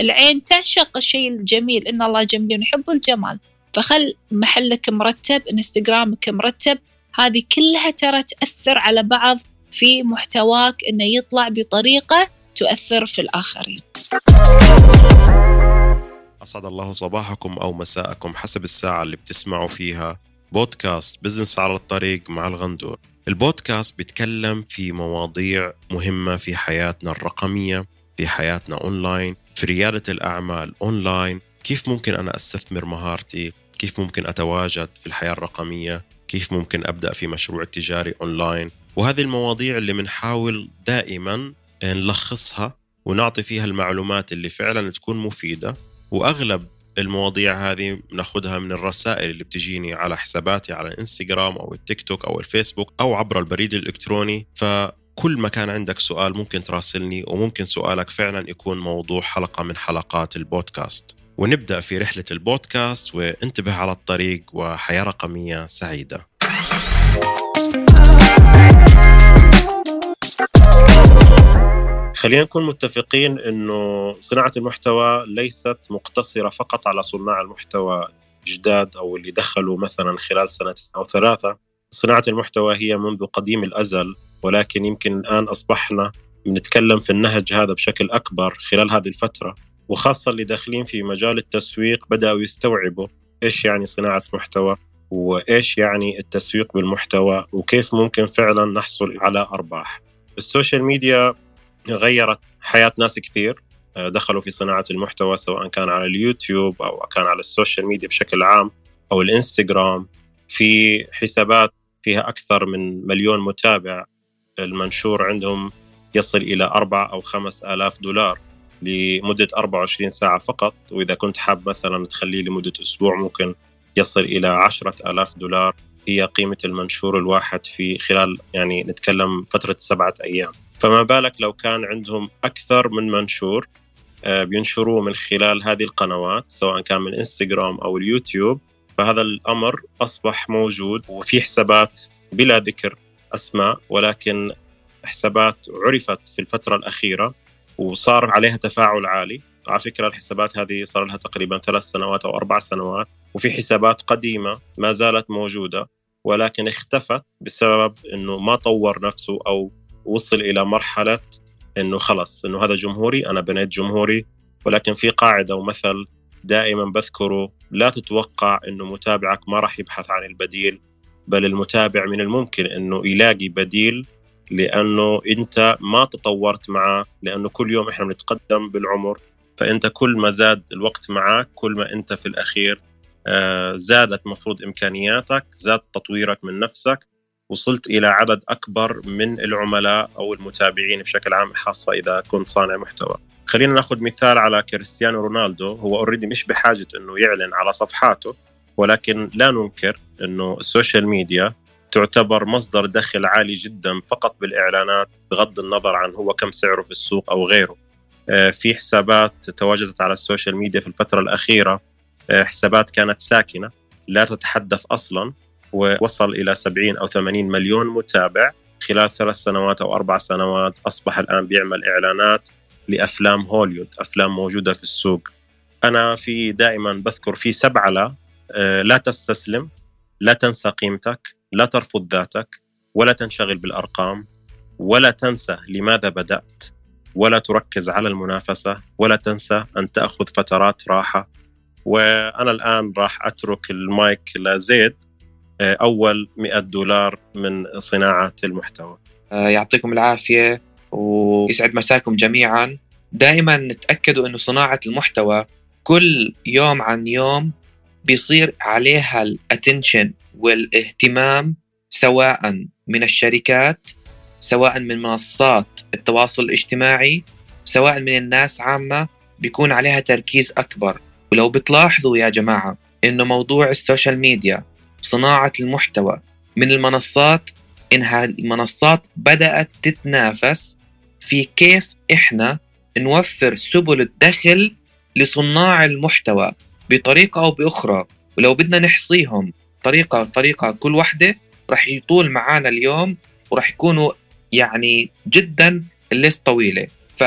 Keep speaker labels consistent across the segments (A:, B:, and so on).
A: العين تعشق الشيء الجميل إن الله جميل يحب الجمال. فخل محلك مرتب إنستغرامك مرتب هذه كلها ترى تأثر على بعض في محتواك إنه يطلع بطريقة تؤثر في الآخرين.
B: أسعد الله صباحكم أو مساءكم حسب الساعة اللي بتسمعوا فيها. بودكاست بزنس على الطريق مع الغندور. البودكاست بيتكلم في مواضيع مهمة في حياتنا الرقمية في حياتنا أونلاين في ريادة الأعمال أونلاين كيف ممكن أنا أستثمر مهارتي؟ كيف ممكن أتواجد في الحياة الرقمية؟ كيف ممكن أبدأ في مشروع تجاري أونلاين؟ وهذه المواضيع اللي بنحاول دائما نلخصها ونعطي فيها المعلومات اللي فعلا تكون مفيدة. وأغلب المواضيع هذه بناخذها من الرسائل اللي بتجيني على حساباتي على الانستغرام أو التيك توك أو الفيسبوك أو عبر البريد الإلكتروني. فكل ما كان عندك سؤال ممكن تراسلني وممكن سؤالك فعلا يكون موضوع حلقة من حلقات البودكاست. ونبدأ في رحلة البودكاست وانتبه على الطريق وحياة رقمية سعيدة. خلينا نكون متفقين إنه صناعة المحتوى ليست مقتصرة فقط على صناع المحتوى جداد أو اللي دخلوا مثلا خلال سنتين أو ثلاثة. صناعة المحتوى هي منذ قديم الأزل ولكن يمكن الآن أصبحنا بنتكلم في النهج هذا بشكل أكبر خلال هذه الفترة وخاصة اللي داخلين في مجال التسويق بدأوا يستوعبوا إيش يعني صناعة محتوى وإيش يعني التسويق بالمحتوى وكيف ممكن فعلا نحصل على أرباح. ال social media غيرت حياة ناس كثير آه، دخلوا في صناعة المحتوى سواء كان على اليوتيوب أو كان على ال social media بشكل عام أو الإنستغرام في حسابات فيها أكثر من مليون متابع. المنشور عندهم يصل إلى أربع أو خمس آلاف دولار لمدة 24 ساعة فقط. وإذا كنت حاب مثلا تخليه لمدة أسبوع ممكن يصل إلى عشرة آلاف دولار. هي قيمة المنشور الواحد في خلال يعني نتكلم فترة سبعة أيام. فما بالك لو كان عندهم أكثر من منشور آه، بينشروه من خلال هذه القنوات سواء كان من إنستغرام أو اليوتيوب. فهذا الأمر أصبح موجود وفي حسابات بلا ذكر. اسماء ولكن حسابات عرفت في الفترة الأخيرة وصار عليها تفاعل عالي. على فكرة الحسابات هذه صار لها تقريبا ثلاث سنوات أو أربع سنوات وفي حسابات قديمة ما زالت موجودة ولكن اختفت بسبب إنه ما طور نفسه أو وصل إلى مرحلة إنه خلص إنه هذا جمهوري أنا بنيت جمهوري ولكن في قاعدة ومثل دائما بذكره لا تتوقع إنه متابعك ما راح يبحث عن البديل. بل المتابع من الممكن إنه يلاقي بديل لأنه أنت ما تطورت معه لأنه كل يوم إحنا بنتقدم بالعمر فأنت كل ما زاد الوقت معك كل ما أنت في الأخير آه، زادت مفروض إمكانياتك زاد تطويرك من نفسك وصلت إلى عدد أكبر من العملاء أو المتابعين بشكل عام خاصة إذا كنت صانع محتوى. خلينا نأخذ مثال على كريستيانو رونالدو هو already مش بحاجة إنه يعلن على صفحاته ولكن لا ننكر إنه ال social media تعتبر مصدر دخل عالي جدا فقط بالإعلانات بغض النظر عن هو كم سعره في السوق أو غيره. آه، في حسابات تواجدت على ال social media في الفترة الأخيرة آه، حسابات كانت ساكنة لا تتحدث أصلا ووصل إلى 70 أو 80 مليون متابع. خلال ثلاث سنوات أو أربع سنوات أصبح الآن بيعمل إعلانات لأفلام هوليود أفلام موجودة في السوق. أنا في دائما بذكر في سبعة آه، لا تستسلم. لا تنسى قيمتك لا ترفض ذاتك ولا تنشغل بالأرقام ولا تنسى لماذا بدأت ولا تركز على المنافسة ولا تنسى أن تأخذ فترات راحة. وأنا الآن راح أترك المايك لزيد آه، أول 100 دولار من صناعة المحتوى.
C: آه، يعطيكم العافية ويسعد مساكم جميعا. دائما تأكدوا أنه صناعة المحتوى كل يوم عن يوم بيصير عليها الاتنشن والاهتمام سواء من الشركات سواء من منصات التواصل الاجتماعي سواء من الناس عامة بيكون عليها تركيز أكبر. ولو بتلاحظوا يا جماعة إنه موضوع ال social media صناعة المحتوى من المنصات إنها المنصات بدأت تتنافس في كيف إحنا نوفر سبل الدخل لصناع المحتوى. بطريقة أو بأخرى ولو بدنا نحصيهم طريقة طريقة كل وحدة رح يطول معانا اليوم ورح يكونوا يعني جدا الليست طويلة. ف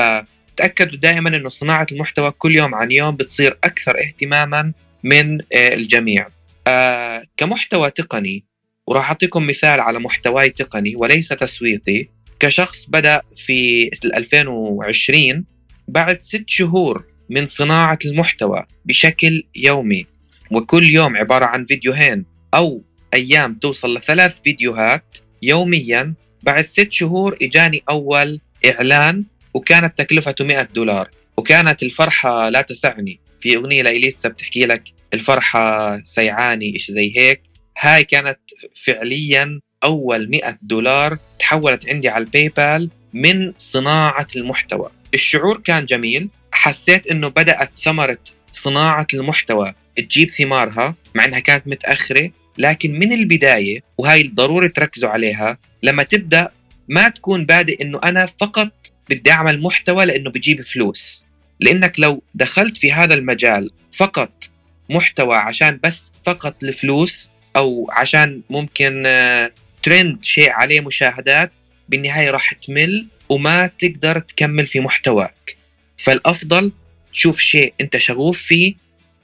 C: تاكدوا دائما إنه صناعة المحتوى كل يوم عن يوم بتصير أكثر اهتماما من آه، الجميع. آه كمحتوى تقني وراح أعطيكم مثال على محتواي تقني وليس تسويقي. كشخص بدأ في 2020 بعد ست شهور من صناعة المحتوى بشكل يومي. وكل يوم عبارة عن فيديوهين أو أيام توصل لثلاث فيديوهات يوميا. بعد ست شهور إجاني أول إعلان وكانت تكلفته 100 دولار. وكانت الفرحة لا تسعني. في أغنية لإليسا بتحكي لك الفرحة سيعاني إيش زي هيك. هاي كانت فعليا أول 100 دولار تحولت عندي على الباي بال من صناعة المحتوى. الشعور كان جميل. حسيت إنه بدأت ثمرة صناعة المحتوى تجيب ثمارها مع إنها كانت متأخرة لكن من البداية وهي ضروري تركزوا عليها لما تبدأ ما تكون بادئ إنه أنا فقط بدي أعمل محتوى لإنه بجيب فلوس. لإنك لو دخلت في هذا المجال فقط محتوى عشان بس فقط الفلوس أو عشان ممكن ترند آه، شيء عليه مشاهدات بالنهاية راح تمل وما تقدر تكمل في محتواك. فالأفضل تشوف شيء أنت شغوف فيه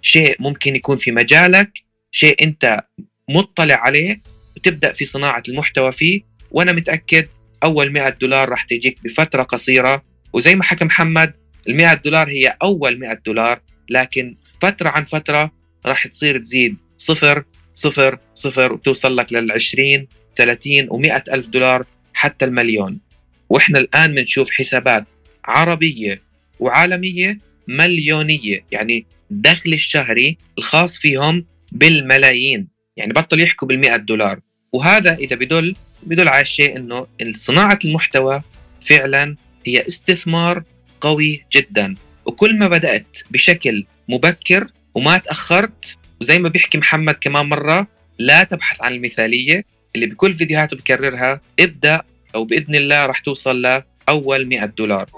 C: شيء ممكن يكون في مجالك شيء أنت مطلع عليه وتبدأ في صناعة المحتوى فيه وأنا متأكد أول 100 دولار راح تجيك بفترة قصيرة. وزي ما حكى محمد ال 100 دولار هي أول 100 دولار لكن فترة عن فترة راح تصير تزيد. صفر صفر صفر وتوصل لك لل 20 30 و100 ألف دولار حتى المليون. وإحنا الآن بنشوف حسابات عربية وعالمية مليونية يعني الدخل الشهري الخاص فيهم بالملايين يعني بطل يحكوا بال دولار. وهذا إذا بدل بدل على الشيء إنه صناعة المحتوى فعلا هي استثمار قوي جدا. وكل ما بدأت بشكل مبكر وما تأخرت وزي ما بيحكي محمد كمان مرة لا تبحث عن المثالية اللي بكل فيديوهاته بكررها ابدأ أو بإذن الله راح توصل لأول 100 دولار.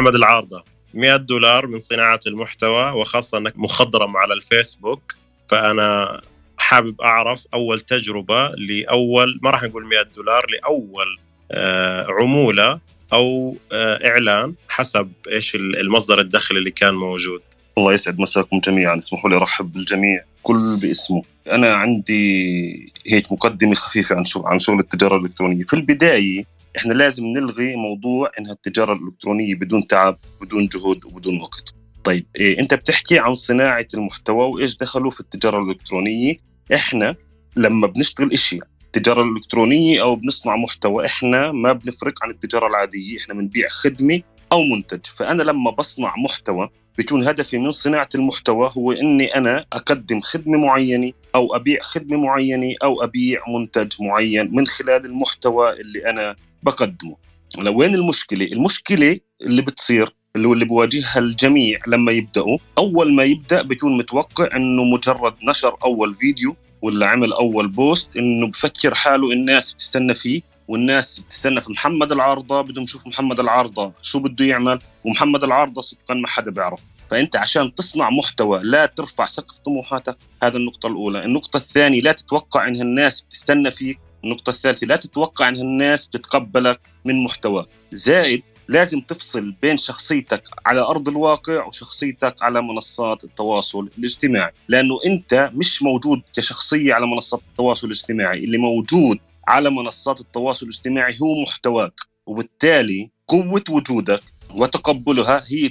B: محمد العارضة. 100 دولار من صناعة المحتوى وخاصة أنك مخضرم على الفيسبوك. فأنا حابب أعرف أول تجربة لأول ما راح نقول 100 دولار لأول آه، عمولة أو آه، إعلان حسب إيش المصدر الدخل اللي كان موجود.
D: الله يسعد مساكم جميعا. اسمحوا لي أرحب بالجميع. كل باسمه. أنا عندي هيك مقدمة خفيفة عن شغل التجارة الإلكترونية. في البداية إحنا لازم نلغي موضوع انها التجاره الإلكترونية بدون تعب بدون جهد وبدون وقت. طيب إيه أنت بتحكي عن صناعة المحتوى وإيش دخلوا في التجارة الإلكترونية. إحنا لما بنشتغل إشي التجارة الإلكترونية أو بنصنع محتوى إحنا ما بنفرق عن التجارة العادية. إحنا بنبيع خدمة أو منتج. فأنا لما بصنع محتوى بيكون هدفي من صناعة المحتوى هو إني أنا أقدم خدمة معينة أو أبيع خدمة معينة أو أبيع منتج معين من خلال المحتوى اللي أنا بقدمه. وين المشكلة؟ المشكلة اللي بتصير اللي هو اللي بواجهها الجميع لما يبدأوا أول ما يبدأ بيكون متوقع إنه مجرد نشر أول فيديو ولا عمل أول بوست إنه بفكر حاله الناس بتستنى فيه والناس بتستنى في محمد العارضة بدهم يشوفوا محمد العارضة شو بده يعمل ومحمد العارضة صدقا ما حدا بيعرف فأنت عشان تصنع محتوى لا ترفع سقف طموحاتك هذا النقطة الأولى. النقطة الثانية لا تتوقع ان الناس بتستنى فيك النقطة الثالثة لا تتوقع أن الناس بتتقبلك من محتوى. زائد لازم تفصل بين شخصيتك على أرض الواقع وشخصيتك على منصات التواصل الاجتماعي. لأنه أنت مش موجود كشخصية على منصات التواصل الاجتماعي. اللي موجود على منصات التواصل الاجتماعي هو محتواك. وبالتالي قوة وجودك وتقبلها هي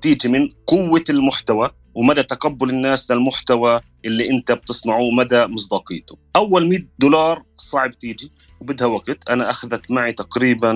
D: تيجي من قوة المحتوى. ومدى تقبل الناس للمحتوى اللي انت بتصنعه ومدى مصداقيته. أول 100 دولار صعب تيجي وبدها وقت. أنا أخذت معي تقريبا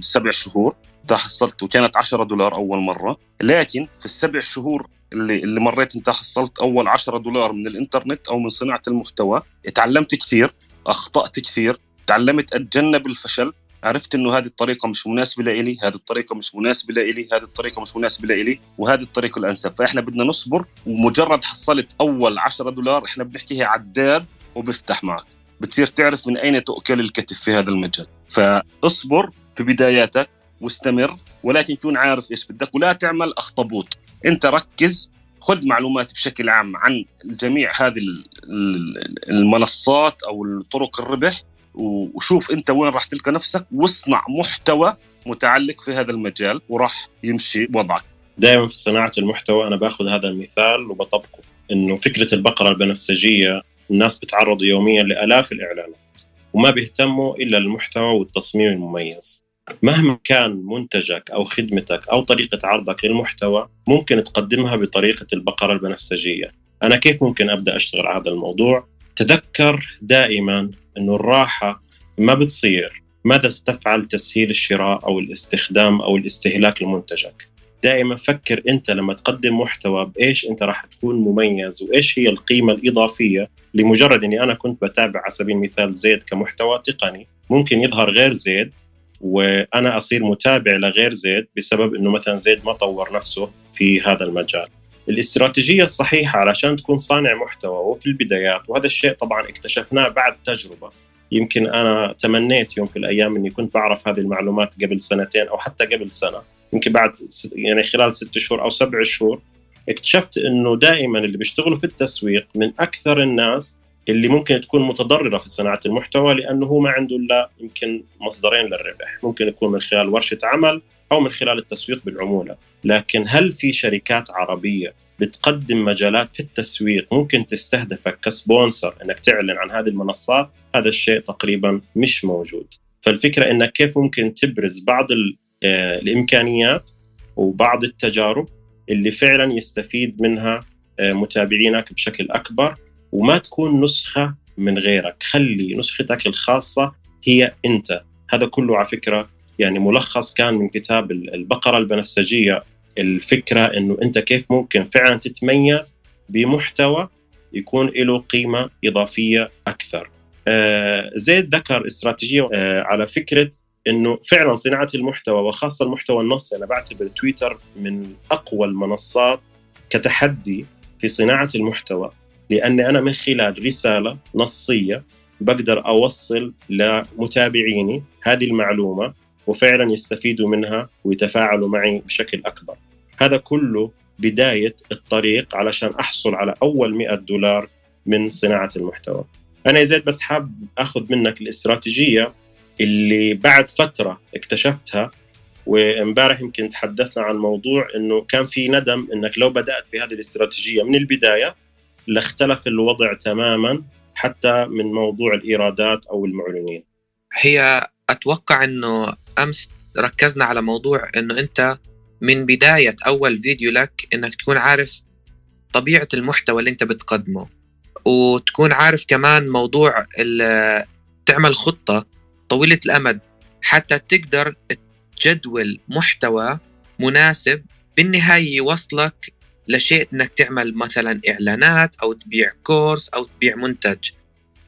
D: سبع شهور. حصلت وكانت 10 دولار أول مرة. لكن في السبع شهور اللي اللي مريت أنت حصلت أول 10 دولار من الإنترنت أو من صناعة المحتوى. تعلمت كثير أخطأت كثير تعلمت أتجنب الفشل. عرفت إنه هذه الطريقة مش مناسبة لإلي هذه الطريقة مش مناسبة لإلي هذه الطريقة مش مناسبة لإلي وهذه الطريقة الأنسب. فإحنا بدنا نصبر ومجرد حصلت أول 10 دولار إحنا بنحكيها عداد وبفتح معك. بتصير تعرف من أين تؤكل الكتف في هذا المجال. فاصبر في بداياتك واستمر ولكن كون عارف إيش بدك ولا تعمل أخطبوط. أنت ركز خذ معلومات بشكل عام عن جميع هذه المنصات أو طرق الربح وشوف انت وين راح تلقى نفسك واصنع محتوى متعلق في هذا المجال وراح يمشي وضعك.
B: دائما في صناعة المحتوى أنا باخذ هذا المثال وبطبقه إنه فكرة البقرة البنفسجية الناس بتعرضوا يوميا لآلاف الإعلانات وما بيهتموا إلا للمحتوى والتصميم المميز. مهما كان منتجك أو خدمتك أو طريقة عرضك للمحتوى ممكن تقدمها بطريقة البقرة البنفسجية. أنا كيف ممكن أبدأ أشتغل على هذا الموضوع؟ تذكر دائما إنه الراحة ما بتصير ماذا ستفعل تسهيل الشراء أو الاستخدام أو الاستهلاك لمنتجك دائما فكر أنت لما تقدم محتوى بإيش أنت راح تكون مميز وإيش هي القيمة الإضافية لمجرد إني أنا كنت بتابع على سبيل المثال زيد كمحتوى تقني ممكن يظهر غير زيد وأنا أصير متابع لغير زيد بسبب إنه مثلا زيد ما طور نفسه في هذا المجال. الاستراتيجية الصحيحة علشان تكون صانع محتوى وفي البدايات وهذا الشيء طبعا اكتشفناه بعد تجربة. يمكن أنا تمنيت يوم في الأيام إني كنت بعرف هذه المعلومات قبل سنتين أو حتى قبل سنة. يمكن بعد يعني خلال ست شهور أو سبع شهور اكتشفت إنه دائما اللي بيشتغلوا في التسويق من أكثر الناس اللي ممكن تكون متضررة في صناعة المحتوى لأنه هو ما عنده إلا يمكن مصدرين للربح، ممكن يكون من خلال ورشة عمل أو من خلال التسويق بالعمولة، لكن هل في شركات عربية بتقدم مجالات في التسويق ممكن تستهدفك كسبونسر إنك تعلن عن هذه المنصات؟ هذا الشيء تقريبا مش موجود. فالفكرة إنك كيف ممكن تبرز بعض آه، الإمكانيات وبعض التجارب اللي فعلا يستفيد منها آه، متابعينك بشكل أكبر وما تكون نسخة من غيرك خلي نسختك الخاصة هي أنت هذا كله على فكرة يعني ملخص كان من كتاب البقرة البنفسجية الفكرة إنه أنت كيف ممكن فعلا تتميز بمحتوى يكون له قيمة إضافية أكثر. آه زيد ذكر استراتيجية آه على فكرة إنه فعلا صناعة المحتوى وخاصة المحتوى النصي أنا بعتبر تويتر من أقوى المنصات كتحدي في صناعة المحتوى لأني أنا من خلال رسالة نصية بقدر أوصل لمتابعيني هذه المعلومة وفعلا يستفيدوا منها ويتفاعلوا معي بشكل أكبر. هذا كله بداية الطريق علشان أحصل على أول 100 دولار من صناعة المحتوى. أنا يا زيد بس حاب أخذ منك الاستراتيجية اللي بعد فترة اكتشفتها وامبارح يمكن تحدثنا عن موضوع إنه كان في ندم إنك لو بدأت في هذه الاستراتيجية من البداية لاختلف الوضع تماما حتى من موضوع الإيرادات أو المعلنين.
C: هي أتوقع إنه امس ركزنا على موضوع إنه أنت من بداية أول فيديو لك إنك تكون عارف طبيعة المحتوى اللي أنت بتقدمه وتكون عارف كمان موضوع تعمل خطة طويلة الأمد حتى تقدر تجدول محتوى مناسب بالنهاية يوصلك لشيء إنك تعمل مثلا إعلانات أو تبيع كورس أو تبيع منتج.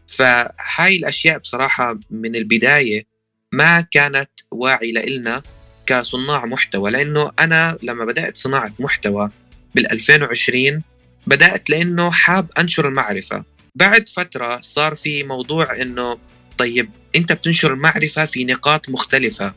C: فهاي الأشياء بصراحة من البداية ما كانت واعي لنا كصناع محتوى لأنه أنا لما بدأت صناعة محتوى بال 2020 بدأت لأنه حاب أنشر المعرفة. بعد فترة صار في موضوع إنه طيب أنت بتنشر المعرفة في نقاط مختلفة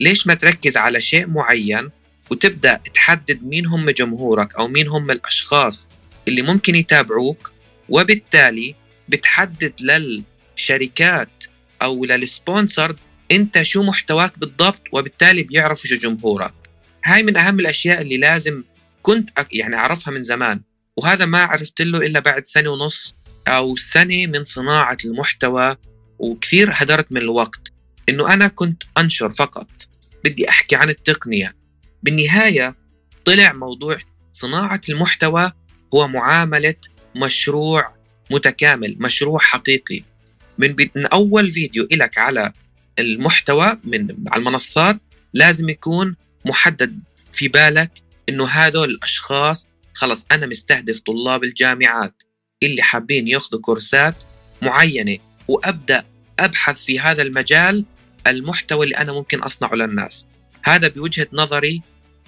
C: ليش ما تركز على شيء معين وتبدأ تحدد مين هم جمهورك أو مين هم الأشخاص اللي ممكن يتابعوك؟ وبالتالي بتحدد للشركات أو للسبونسر انت شو محتواك بالضبط وبالتالي بيعرفوا شو جمهورك. هاي من أهم الأشياء اللي لازم كنت يعني أعرفها من زمان وهذا ما عرفت له إلا بعد سنة ونص أو سنة من صناعة المحتوى وكثير هدرت من الوقت. إنه أنا كنت أنشر فقط بدي أحكي عن التقنية. بالنهاية طلع موضوع صناعة المحتوى هو معاملة مشروع متكامل مشروع حقيقي. من, من أول فيديو لك على المحتوى من على المنصات لازم يكون محدد في بالك إنه هذول الأشخاص خلص أنا مستهدف طلاب الجامعات اللي حابين ياخذوا كورسات معينة وأبدأ أبحث في هذا المجال المحتوى اللي أنا ممكن أصنعه للناس. هذا بوجهة نظري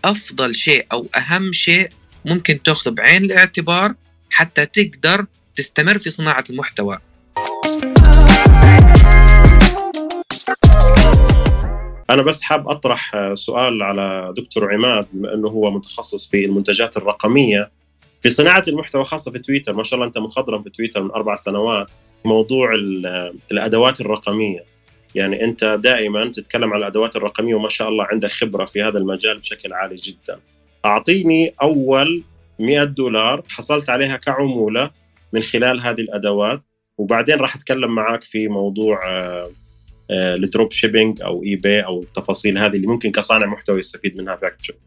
C: أفضل شيء أو أهم شيء ممكن تاخذه بعين الاعتبار حتى تقدر تستمر في صناعة المحتوى.
B: أنا بس حاب أطرح سؤال على دكتور عماد بما إنه هو متخصص في المنتجات الرقمية. في صناعة المحتوى خاصة في تويتر ما شاء الله أنت مخضرم في تويتر من أربع سنوات موضوع الأدوات الرقمية. يعني أنت دائما تتكلم عن الأدوات الرقمية وما شاء الله عندك خبرة في هذا المجال بشكل عالي جدا. أعطيني أول 100 دولار حصلت عليها كعمولة من خلال هذه الأدوات وبعدين راح أتكلم معك في موضوع ال drop shipping أو eBay أو التفاصيل هذه اللي ممكن كصانع محتوى يستفيد منها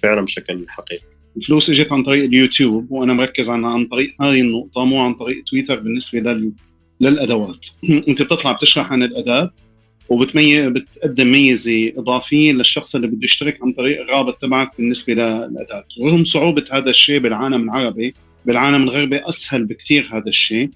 B: فعلا بشكل حقيقي.
E: الفلوس إجت عن طريق اليوتيوب وأنا مركز عن عن طريق هذه النقطة مو عن طريق تويتر بالنسبة لل للأدوات. أنت بتطلع بتشرح عن الأداة وبتميز بتقدم ميزة إضافية للشخص اللي بده يشترك عن طريق الرابط تبعك بالنسبة للأداة. رغم صعوبة هذا الشيء بالعالم العربي. بالعالم الغربي أسهل بكثير هذا الشيء.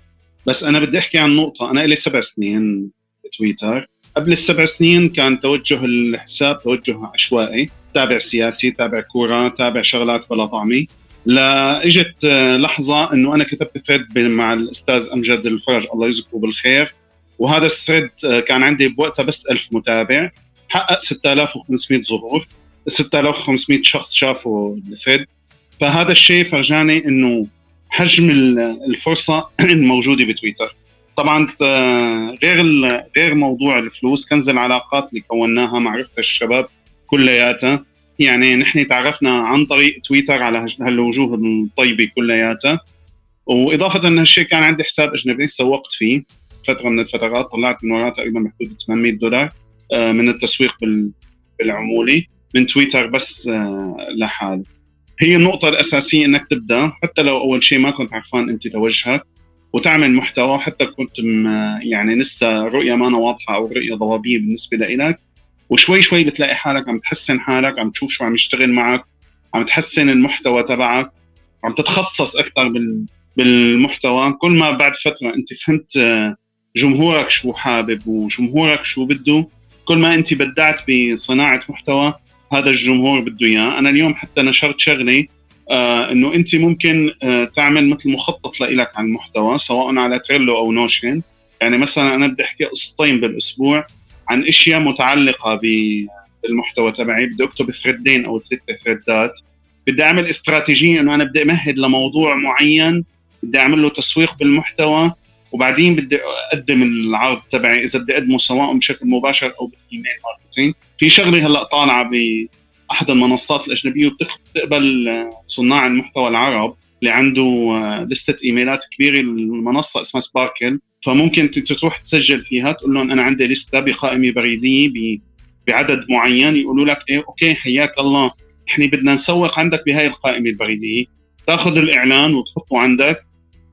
E: بس أنا بدي أحكي عن نقطة. أنا لي سبع سنين بتويتر. قبل السبع سنين كان توجه الحساب توجه عشوائي تابع سياسي تابع كورة تابع شغلات بلا طعمي. لا إجت لحظة إنه أنا كتبت thread مع الأستاذ أمجد الفرج الله يذكره بالخير. وهذا ال thread كان عندي بوقتها بس 1000 متابع. حقق 6500 ظهور 6500 شخص شافوا ال thread فهذا الشيء فرجاني إنه حجم الفرصة الموجوده بتويتر. طبعا غير غير موضوع الفلوس كنز العلاقات اللي كوناها معرفه الشباب كلياتها. يعني نحن تعرفنا عن طريق تويتر على هالوجوه الطيبة كلياتها. وإضافة إن هالشيء كان عندي حساب أجنبي سوقت فيه. فترة من الفترات طلعت من وراه تقريبا بحدود 800 دولار من التسويق بالعمولي من تويتر بس لحاله هي النقطة الأساسية إنك تبدأ. حتى لو أول شيء ما كنت عرفان أنت توجهك وتعمل محتوى حتى كنت يعني لسه رؤية ما واضحة أو رؤية ضبابية بالنسبة لإلك. وشوي شوي بتلاقي حالك عم تحسن حالك عم تشوف شو عم يشتغل معك عم تحسن المحتوى تبعك عم تتخصص أكثر بالمحتوى. كل ما بعد فترة أنت فهمت جمهورك شو حابب وجمهورك شو بده كل ما أنت بدعت بصناعة محتوى هذا الجمهور بده إياه. أنا اليوم حتى نشرت شغلة آه إنه أنت ممكن آه تعمل مثل مخطط لإلك عن المحتوى سواء على تريلو أو نوشن. يعني مثلا أنا بدي أحكي قصتين بالأسبوع عن إشياء متعلقة بالمحتوى تبعي. بدي أكتب ثريدين أو ثلاث ثريدات بدي أعمل استراتيجية إنه أنا بدي أمهد لموضوع معين بدي أعمل له تسويق بالمحتوى وبعدين بدي أقدم العرض تبعي إذا بدي أقدمه سواء بشكل مباشر أو بال email marketing. في شغلة هلأ طالعة باحد المنصات الأجنبية وبتقبل صناع المحتوى العرب اللي عنده لستة إيميلات كبيرة المنصه اسمها سباركل فممكن تروح تسجل فيها تقول لهم أنا عندي لستة بقائمة بريدية بعدد معين يقولوا لك إيه أوكي حياك الله إحنا بدنا نسوق عندك بهاي القائمة البريدية. تاخذ الإعلان وتحطه عندك.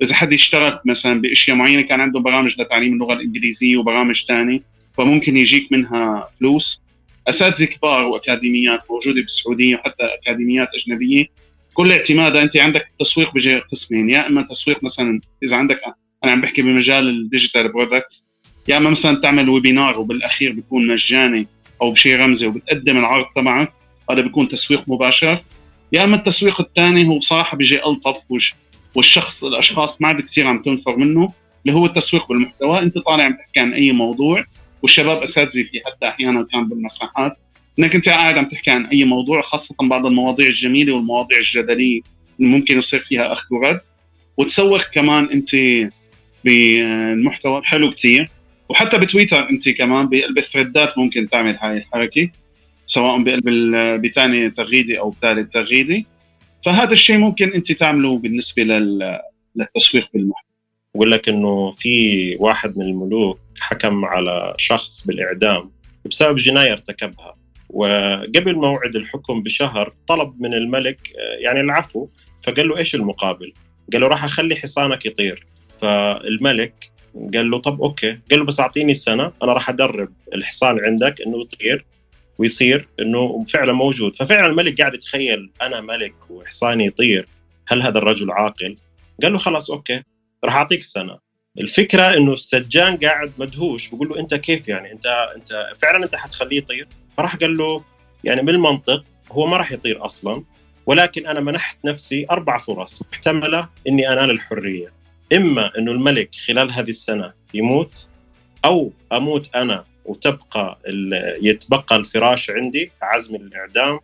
E: إذا حد اشترك مثلا بأشياء معينة كان عنده برامج لتعليم اللغة الإنجليزية وبرامج ثانية فممكن يجيك منها فلوس. أساتذة كبار وأكاديميات موجودة بالسعودية وحتى أكاديميات أجنبية. كل اعتمادها أنت عندك التسويق بيجي قسمين يا إما تسويق مثلا إذا عندك أنا عم بحكي بمجال ال digital products يا إما مثلا تعمل webinar وبالأخير بيكون مجاني أو بشيء رمزي وبتقدم العرض تبعك هذا بيكون تسويق مباشر. يا إما التسويق الثاني هو بصراحه بيجي ألطف والشخص الأشخاص ما عاد كثير عم تنفر منه اللي هو التسويق بالمحتوى. أنت طالع عم تحكي عن أي موضوع والشباب أساتذة فيه حتى أحيانا كان بالمساحات. انك انت قاعد عم تحكي عن أي موضوع خاصة بعض المواضيع الجميلة والمواضيع الجدلية اللي ممكن يصير فيها أخذ ورد. وتسوق كمان أنت بالمحتوى حلو كثير وحتى بتويتر أنت كمان بقلب الثريدات ممكن تعمل هاي الحركة سواء بقلب بثاني تغريدة أو بثالث تغريدة. فهذا الشيء ممكن أنت تعمله بالنسبة للتسويق بالمحتوى.
B: بقول لك إنه في واحد من الملوك حكم على شخص بالإعدام بسبب جناية ارتكبها. وقبل موعد الحكم بشهر طلب من الملك يعني العفو فقال له إيش المقابل؟ قال له راح أخلي حصانك يطير. فالملك قال له طب أوكي. قال له بس أعطيني سنه أنا راح أدرب الحصان عندك إنه يطير ويصير إنه فعلا موجود. ففعلا الملك قاعد يتخيل أنا ملك وحصاني يطير هل هذا الرجل عاقل؟ قال له خلاص أوكي. راح أعطيك سنه الفكرة إنه السجان قاعد مدهوش. بقول له أنت كيف يعني؟ أنت أنت فعلا أنت حتخليه يطير؟ فراح قال له يعني بالمنطق هو ما راح يطير أصلا ولكن أنا منحت نفسي أربع فرص محتملة إني أنال الحرية. إما إنه الملك خلال هذه السنة يموت أو أموت أنا وتبقى يتبقى الفراش عندي عزم الإعدام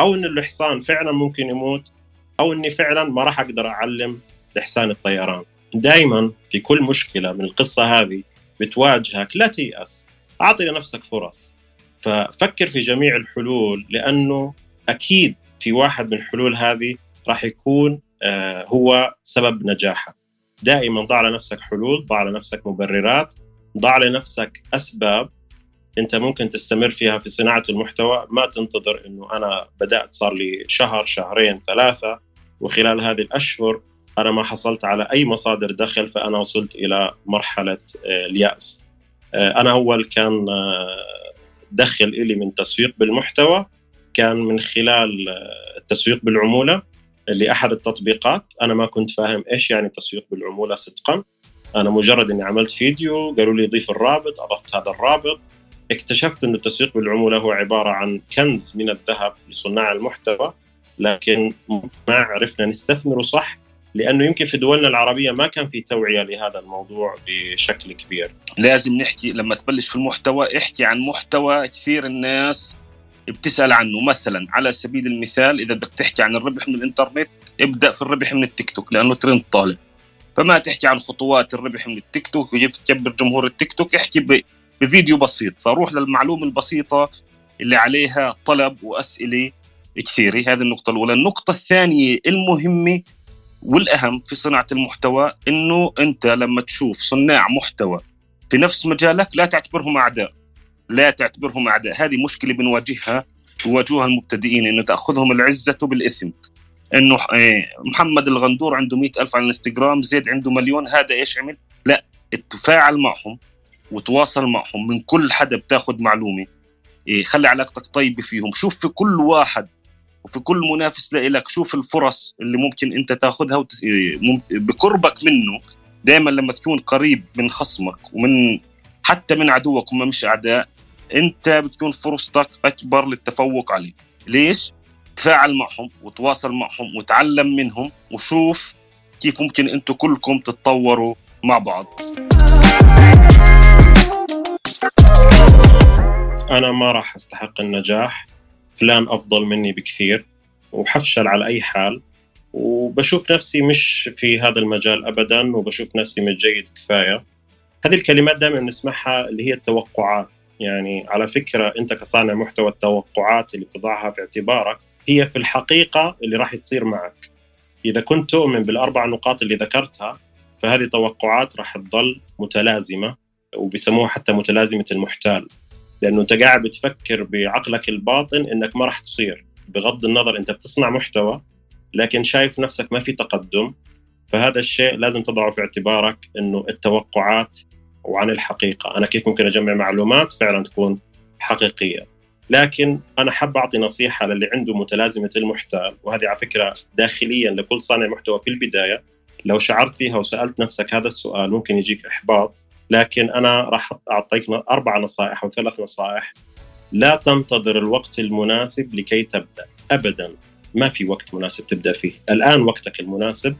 B: أو إن الحصان فعلا ممكن يموت أو إني فعلا ما راح أقدر أعلم لحسان الطيران. دائما في كل مشكلة من القصة هذه بتواجهك لا تيأس أعطي لنفسك فرص. ففكر في جميع الحلول لأنه أكيد في واحد من الحلول هذه راح يكون آه، هو سبب نجاحك. دائما ضع لنفسك حلول ضع لنفسك مبررات ضع لنفسك أسباب أنت ممكن تستمر فيها في صناعة المحتوى. ما تنتظر إنه أنا بدأت صار لي شهر شهرين ثلاثة وخلال هذه الأشهر أنا ما حصلت على أي مصادر دخل فأنا وصلت إلى مرحلة آه، اليأس. آه، أنا أول كان دخل إلي من تسويق بالمحتوى كان من خلال التسويق بالعمولة لأحد التطبيقات. أنا ما كنت فاهم إيش يعني تسويق بالعمولة صدقا. أنا مجرد إني عملت فيديو قالوا لي ضيف الرابط أضفت هذا الرابط. اكتشفت انه التسويق بالعمولة هو عبارة عن كنز من الذهب لصناع المحتوى لكن ما عرفنا نستثمره صح. لأنه يمكن في دولنا العربية ما كان في توعية لهذا الموضوع بشكل كبير.
D: لازم نحكي لما تبلش في المحتوى احكي عن محتوى كثير الناس بتسأل عنه. مثلا على سبيل المثال إذا بدك تحكي عن الربح من الإنترنت ابدأ في الربح من التيك توك لأنه ترند طالع. فما تحكي عن خطوات الربح من التيك توك وكيف تكبر جمهور التيك توك احكي بفيديو بسيط. فروح للمعلومة البسيطة اللي عليها طلب وأسئلة كثيرة. هذه النقطة الأولى. النقطة الثانية المهمه والأهم في صناعة المحتوى إنه أنت لما تشوف صناع محتوى في نفس مجالك لا تعتبرهم أعداء. لا تعتبرهم أعداء. هذه مشكلة بنواجهها يواجهها المبتدئين إنه تأخذهم العزة بالإثم. إنه إيه، محمد الغندور عنده مئة ألف على الإنستغرام زيد عنده مليون هذا إيش عمل؟ لا تفاعل معهم وتواصل معهم من كل حدا بتاخذ معلومة. إيه خلي علاقتك طيبة فيهم. شوف في كل واحد وفي كل منافس لك شوف الفرص اللي ممكن أنت تاخذها وت... إيه، بقربك منه دائما لما تكون قريب من خصمك ومن حتى من عدوك هم مش أعداء أنت بتكون فرصتك أكبر للتفوق عليه. ليش؟ تفاعل معهم وتواصل معهم وتعلم منهم وشوف كيف ممكن أنتم كلكم تتطوروا مع بعض.
B: أنا ما راح أستحق النجاح. فلان أفضل مني بكثير وحفشل على أي حال. وبشوف نفسي مش في هذا المجال ابدا وبشوف نفسي مش جيد كفاية. هذه الكلمات دائما نسمعها اللي هي التوقعات. يعني على فكرة أنت كصانع محتوى التوقعات اللي بتضعها في اعتبارك هي في الحقيقة اللي راح تصير معك. إذا كنت تؤمن بالأربع نقاط اللي ذكرتها فهذه توقعات راح تظل متلازمة وبيسموها حتى متلازمة المحتال. لأنه أنت قاعد بتفكر بعقلك الباطن إنك ما راح تصير. بغض النظر أنت بتصنع محتوى لكن شايف نفسك ما في تقدم فهذا الشيء لازم تضعه في اعتبارك إنه التوقعات وعن الحقيقة. أنا كيف ممكن أجمع معلومات فعلا تكون حقيقية. لكن أنا حاب أعطي نصيحة للي عنده متلازمة المحتال وهذه على فكرة داخليا لكل صانع محتوى في البداية. لو شعرت فيها وسألت نفسك هذا السؤال ممكن يجيك إحباط لكن أنا راح أعطيك أربع نصائح أو ثلاث نصائح. لا تنتظر الوقت المناسب لكي تبدأ. ابدا. ما في وقت مناسب تبدأ فيه. الآن وقتك المناسب.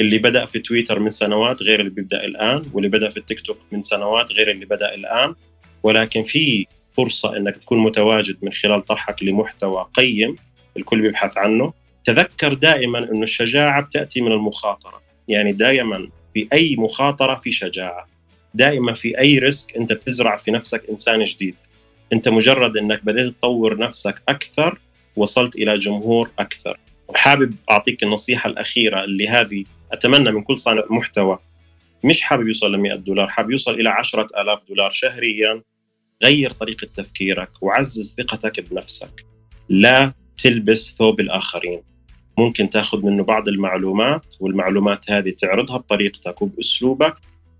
B: اللي بدأ في تويتر من سنوات غير اللي بيبدأ الآن واللي بدأ في التيك توك من سنوات غير اللي بدأ الآن. ولكن في فرصة إنك تكون متواجد من خلال طرحك لمحتوى قيم الكل بيبحث عنه. تذكر دائما إنه الشجاعة بتأتي من المخاطرة. يعني دائما في أي مخاطرة في شجاعة. دائما في أي ريسك أنت بتزرع في نفسك إنسان جديد. أنت مجرد أنك بديت تطور نفسك أكثر وصلت إلى جمهور أكثر. وحابب أعطيك النصيحة الأخيرة اللي هذه أتمنى من كل صانع محتوى. مش حابب يوصل ل 100 دولار حابب يوصل إلى 10000 دولار شهريا. غير طريقة تفكيرك وعزز ثقتك بنفسك. لا تلبس ثوب الآخرين. ممكن تاخذ منه بعض المعلومات والمعلومات هذه تعرضها بطريقتك وبأسلوبك.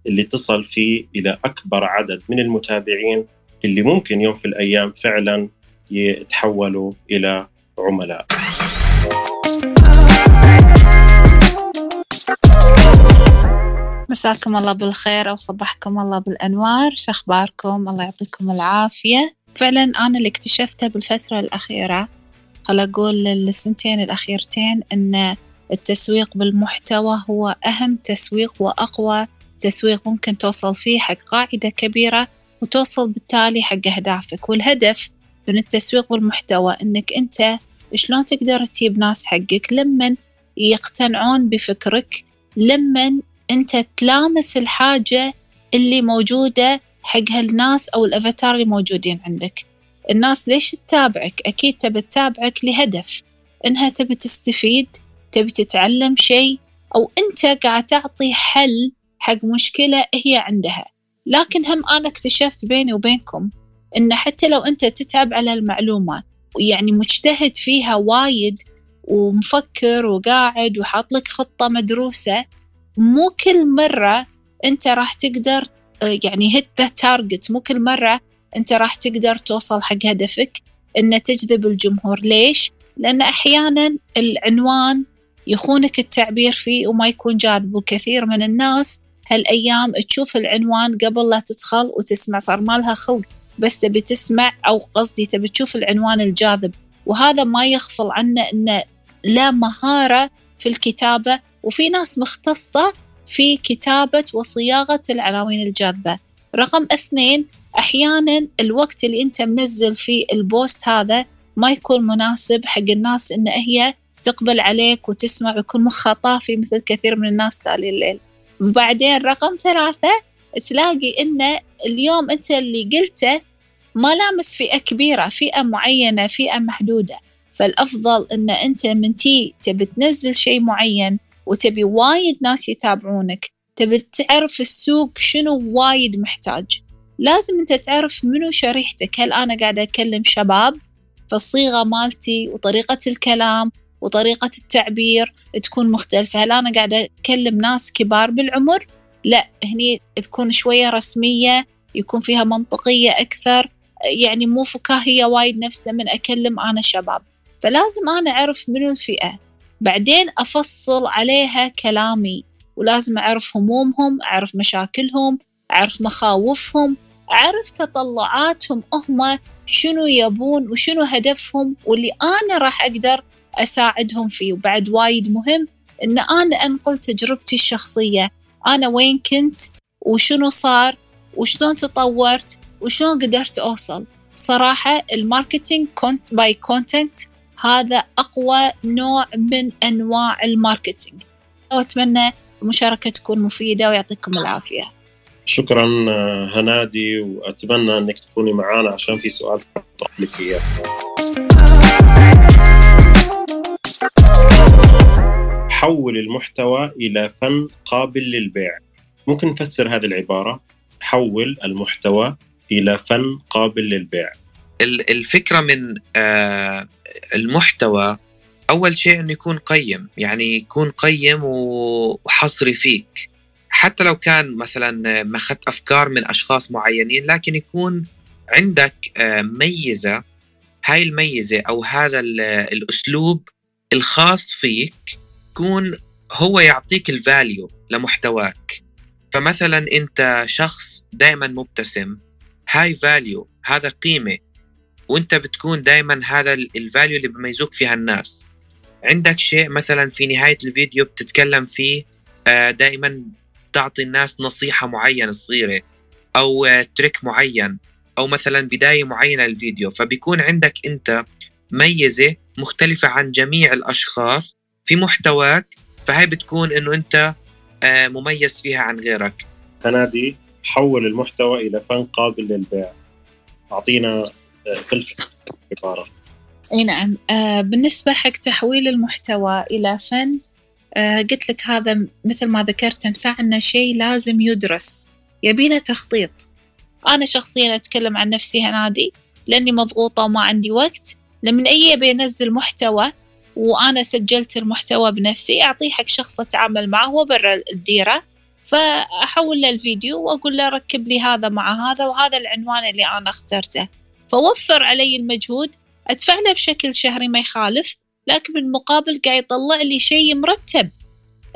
B: اللي تصل فيه إلى أكبر عدد من المتابعين اللي ممكن يوم في الأيام فعلا يتحولوا إلى عملاء.
A: مساكم الله بالخير أو صبحكم الله بالأنوار. شو أخباركم؟ الله يعطيكم العافية. فعلا أنا اللي اكتشفته بالفترة الأخيرة خل أقول السنتين الأخيرتين أن التسويق بالمحتوى هو أهم تسويق وأقوى تسويق ممكن توصل فيه حق قاعدة كبيرة وتوصل بالتالي حق أهدافك. والهدف من التسويق بالمحتوى أنك أنت شلون تقدر تجيب ناس حقك؟ لمن يقتنعون بفكرك لمن أنت تلامس الحاجة اللي موجودة حق هالناس أو الأفاتار اللي موجودين عندك. الناس ليش تتابعك؟ أكيد تبي تتابعك لهدف. إنها تبي تستفيد تبي تتعلم شيء أو أنت قاعد تعطي حل حق مشكلة هي عندها. لكن هم أنا اكتشفت بيني وبينكم إن حتى لو أنت تتعب على المعلومات ويعني مجتهد فيها وايد ومفكر وقاعد وحاط لك خطة مدروسة مو كل مرة أنت راح تقدر يعني hit the target مو كل مرة أنت راح تقدر توصل حق هدفك إن تجذب الجمهور. ليش؟ لأن أحيانا العنوان يخونك التعبير فيه وما يكون جاذب. وكثير من الناس هالأيام تشوف العنوان قبل لا تدخل وتسمع صار مالها خلق بس تبي تسمع أو قصدي تبي تشوف العنوان الجاذب. وهذا ما يغفل عنه أنه لا مهارة في الكتابة وفي ناس مختصة في كتابة وصياغة العناوين الجاذبة. رقم اثنين أحيانا الوقت اللي أنت منزل فيه ال post هذا ما يكون مناسب حق الناس إن هي تقبل عليك وتسمع ويكون مخها طافي مثل كثير من الناس تالي الليل. وبعدين رقم ثلاثة تلاقي إن اليوم أنت اللي قلته ما لامس فئة كبيرة فئة معينة فئة محدودة. فالأفضل إن أنت من تي تبي تنزل شيء معين وتبي وايد ناس يتابعونك تبي تعرف السوق شنو وايد محتاج. لازم أنت تعرف منو شريحتك. هل أنا قاعدة أكلم شباب فالصيغة مالتي وطريقة الكلام وطريقة التعبير تكون مختلفة. هل أنا قاعدة أكلم ناس كبار بالعمر؟ لا هني تكون شوية رسمية يكون فيها منطقية أكثر. يعني مو فكاهية وايد نفسها من أكلم أنا شباب. فلازم أنا أعرف منو الفئة. بعدين أفصل عليها كلامي. ولازم أعرف همومهم أعرف مشاكلهم أعرف مخاوفهم أعرف تطلعاتهم هم شنو يبون وشنو هدفهم. واللي أنا راح أقدر أساعدهم فيه. وبعد وايد مهم إن أنا أنقل تجربتي الشخصية. أنا وين كنت؟ وشنو صار؟ وشلون تطورت؟ وشلون قدرت أوصل؟ صراحة ال marketing count by content هذا أقوى نوع من أنواع الماركتينج. وأتمنى المشاركة تكون مفيدة ويعطيكم العافية.
B: شكرا هنادي وأتمنى أنك تكوني معنا عشان في سؤال لك إياه. حول المحتوى إلى فن قابل للبيع. ممكن نفسر هذه العبارة؟ حول المحتوى إلى فن قابل للبيع.
C: الفكرة من المحتوى أول شيء أنه يكون قيم يعني يكون قيم وحصري فيك. حتى لو كان مثلا ما أخذت أفكار من أشخاص معينين لكن يكون عندك ميزة. هاي الميزة أو هذا الأسلوب الخاص فيك يكون هو يعطيك الفاليو لمحتواك. فمثلا أنت شخص دائما مبتسم هاي value هذا قيمة وأنت بتكون دائما هذا ال value اللي بيميزوك فيها الناس. عندك شيء مثلا في نهاية الفيديو بتتكلم فيه دائما تعطي الناس نصيحة معينة صغيرة أو trick معين أو مثلا بداية معينة للفيديو. فبيكون عندك أنت ميزه مختلفة عن جميع الأشخاص في محتواك فهي بتكون إنه أنت مميز فيها عن غيرك.
B: هنادي حول المحتوى إلى فن قابل للبيع. أعطينا فلسفه عبارة.
A: أي نعم. آه بالنسبة حق تحويل المحتوى إلى فن آه قلت لك هذا مثل ما ذكرت أمساء إنه شيء لازم يدرس. يبينا تخطيط. أنا شخصيا أتكلم عن نفسي هنادي لأني مضغوطة وما عندي وقت. لما اي ابي انزل محتوى وأنا سجلت المحتوى بنفسي أعطيه حق شخص أتعامل معه هو برا الديرة فأحول له الفيديو وأقول له ركب لي هذا مع هذا وهذا العنوان اللي أنا اخترته. فوفر علي المجهود أدفع له بشكل شهري ما يخالف لكن بالمقابل قاعد يطلع لي شيء مرتب.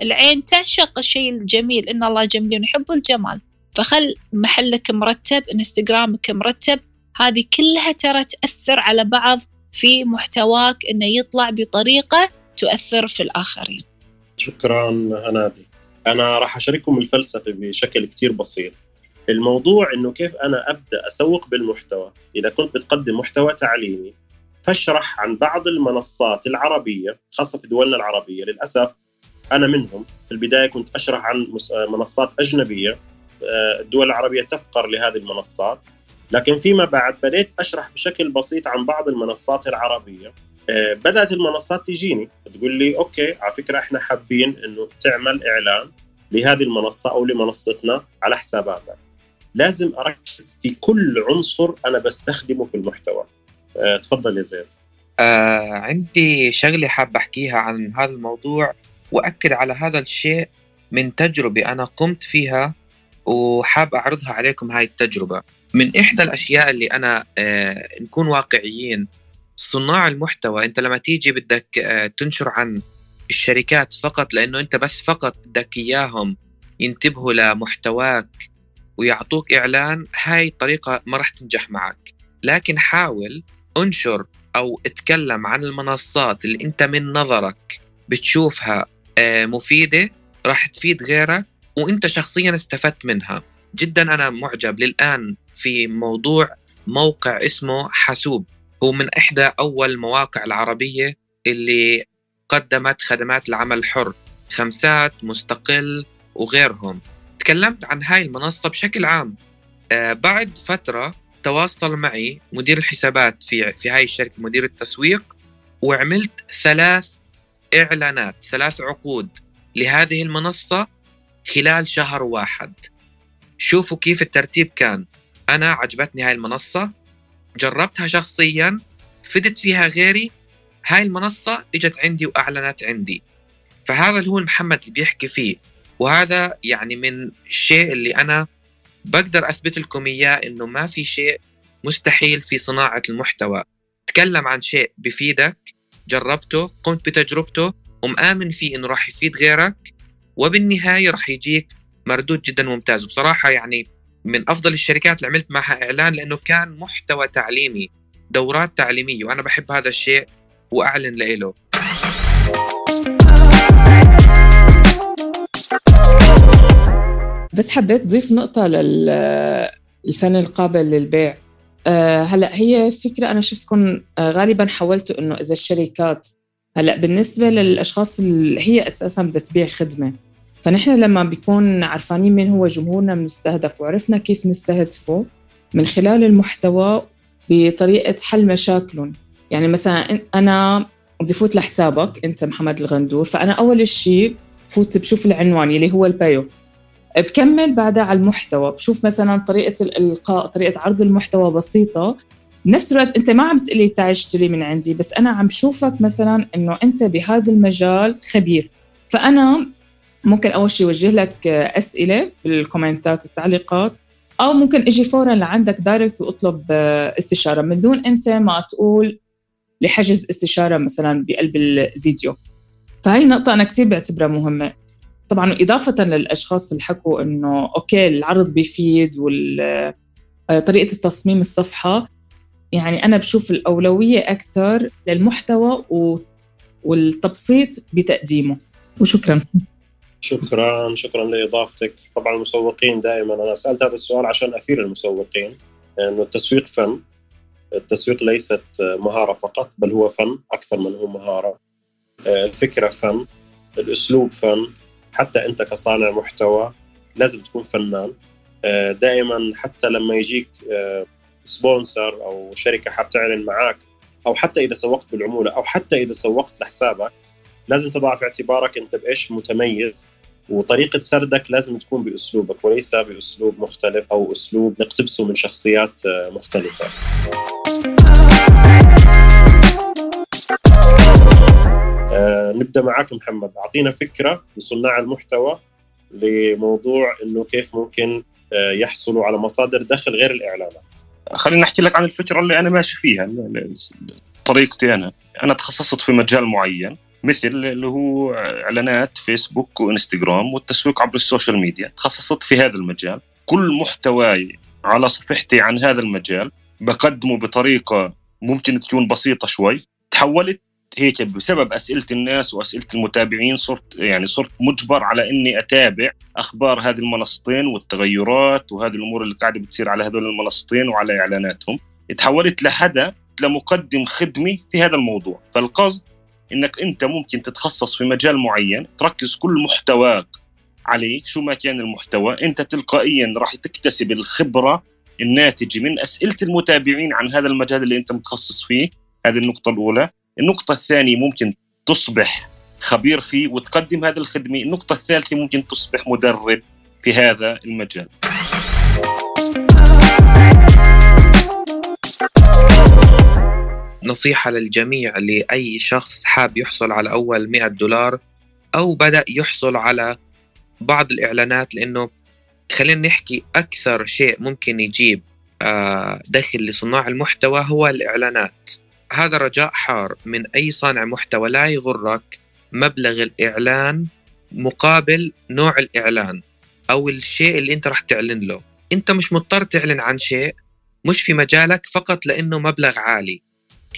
A: العين تعشق الشيء الجميل إن الله جميل يحب الجمال. فخل محلك مرتب إنستغرامك مرتب هذه كلها ترى تأثر على بعض في محتواك إنه يطلع بطريقة تؤثر في الآخرين.
B: شكرا هنادي. أنا راح أشارككم الفلسفة بشكل كثير بسيط. الموضوع إنه كيف أنا أبدأ أسوق بالمحتوى، إذا كنت بتقدم محتوى تعليمي فاشرح عن بعض المنصات العربية خاصة في دولنا العربية للأسف أنا منهم في البداية كنت أشرح عن منصات أجنبية الدول العربية تفقر لهذه المنصات لكن فيما بعد بديت أشرح بشكل بسيط عن بعض المنصات العربية. بدأت المنصات تجيني تقول لي أوكي على فكرة إحنا حابين إنه تعمل إعلان لهذه المنصة أو لمنصتنا على حساباتك لازم أركز في كل عنصر أنا بستخدمه في المحتوى. أه تفضل يا زيد.
C: آه عندي شغلة حاب أحكيها عن هذا الموضوع وأكد على هذا الشيء من تجربة أنا قمت فيها وحاب أعرضها عليكم هاي التجربة. من إحدى الأشياء اللي أنا آه نكون واقعيين صناع المحتوى. أنت لما تيجي بدك آه تنشر عن الشركات فقط لأنه أنت بس فقط بدك إياهم ينتبهوا لمحتواك ويعطوك إعلان هاي الطريقة ما راح تنجح معك. لكن حاول انشر أو اتكلم عن المنصات اللي أنت من نظرك بتشوفها آه، مفيدة راح تفيد غيرك وأنت شخصيا استفدت منها. جدا أنا معجب. للآن في موضوع موقع اسمه حاسوب. هو من إحدى أول المواقع العربية اللي قدمت خدمات العمل الحر خمسات مستقل وغيرهم. تكلمت عن هاي المنصة بشكل عام. آه بعد فترة تواصل معي مدير الحسابات في في هاي الشركة مدير التسويق وعملت ثلاث إعلانات ثلاث عقود لهذه المنصة خلال شهر واحد. شوفوا كيف الترتيب كان. أنا عجبتني هاي المنصة. جربتها شخصيا فدت فيها غيري. هاي المنصة إجت عندي وأعلنت عندي. فهذا اللي هو محمد اللي بيحكي فيه. وهذا يعني من الشيء اللي أنا بقدر أثبت لكم إياه إنه ما في شيء مستحيل في صناعة المحتوى. تكلم عن شيء بفيدك. جربته قمت بتجربته ومآمن فيه إنه راح يفيد غيرك. وبالنهاية راح يجيك مردود جدا ممتاز. وبصراحة يعني من أفضل الشركات اللي عملت معها إعلان لأنه كان محتوى تعليمي دورات تعليمية وأنا بحب هذا الشيء وأعلن له
F: بس حبيت ضيف نقطة للفن القابل للبيع. أه هلأ هي فكرة أنا شفتكم آه، غالبا حاولتوا إنه إذا الشركات هلأ بالنسبة للأشخاص اللي هي أساسا بدها تبيع خدمة فنحن لما بيكون عرفانين مين هو جمهورنا المستهدف وعرفنا كيف نستهدفه من خلال المحتوى بطريقة حل مشاكلهم. يعني مثلا أنا بدي فوت لحسابك أنت محمد الغندور فأنا أول شيء فوت بشوف العنوان اللي هو ال bio بكمل بعدها على المحتوى بشوف مثلا طريقة الإلقاء طريقة عرض المحتوى بسيطة. بنفس الوقت أنت ما عم تقلي تعال اشتري من عندي بس أنا عم شوفك مثلا إنه أنت بهذا المجال خبير. فأنا ممكن أول شيء اوجه لك أسئلة بالكومنتات التعليقات أو ممكن إجي فورا لعندك direct وأطلب استشارة. من دون أنت ما تقول لحجز استشارة مثلا بقلب الفيديو. فهي نقطة أنا كثير بعتبرها مهمة. طبعا إضافة للأشخاص اللي حكوا إنه أوكي العرض بيفيد وطريقه التصميم الصفحة. يعني أنا بشوف الأولوية أكثر للمحتوى والتبسيط بتقديمه. وشكرا.
B: شكرا شكرا لإضافتك. طبعا المسوقين دائما أنا سألت هذا السؤال عشان أثير المسوقين انه التسويق فن التسويق ليست مهارة فقط بل هو فن أكثر من هو مهارة. الفكرة فن الأسلوب فن حتى أنت كصانع محتوى لازم تكون فنان. دائما حتى لما يجيك سبونسر أو شركة حاب تعلن معك أو حتى إذا سوقت بالعمولة أو حتى إذا سوقت لحسابك لازم تضع في اعتبارك انت بإيش متميز وطريقة سردك لازم تكون بأسلوبك وليس بأسلوب مختلف أو أسلوب نقتبسه من شخصيات مختلفة. آه نبدأ معك محمد. أعطينا فكرة لصناع المحتوى لموضوع إنه كيف ممكن آه يحصلوا على مصادر دخل غير الإعلانات.
D: خليني أحكي لك عن الفكرة اللي أنا ماشي فيها طريقتي أنا. أنا تخصصت في مجال معين. مثل اللي هو إعلانات فيسبوك وإنستغرام والتسويق عبر ال social media تخصصت في هذا المجال. كل محتواي على صفحتي عن هذا المجال بقدمه بطريقة ممكن تكون بسيطة شوي. تحولت هيك بسبب أسئلة الناس وأسئلة المتابعين صرت يعني صرت مجبر على إني أتابع أخبار هذه المنصتين والتغيرات وهذه الأمور اللي قاعدة بتصير على هذول المنصتين وعلى إعلاناتهم. تحولت لحدا لمقدم خدمي في هذا الموضوع. فالقصد إنك أنت ممكن تتخصص في مجال معين تركز كل محتواك عليه شو ما كان المحتوى أنت تلقائيا راح تكتسب الخبرة الناتجة من أسئلة المتابعين عن هذا المجال اللي أنت متخصص فيه. هذه النقطة الأولى. النقطة الثانية ممكن تصبح خبير فيه وتقدم هذه الخدمة. النقطة الثالثة ممكن تصبح مدرب في هذا المجال.
C: نصيحة للجميع لأي شخص حاب يحصل على أول 100 دولار أو بدأ يحصل على بعض الإعلانات لأنه خلينا نحكي أكثر شيء ممكن يجيب آه، دخل لصناع المحتوى هو الإعلانات. هذا رجاء حار من أي صانع محتوى لا يغرك مبلغ الإعلان مقابل نوع الإعلان أو الشيء اللي أنت راح تعلن له. أنت مش مضطر تعلن عن شيء مش في مجالك فقط لأنه مبلغ عالي.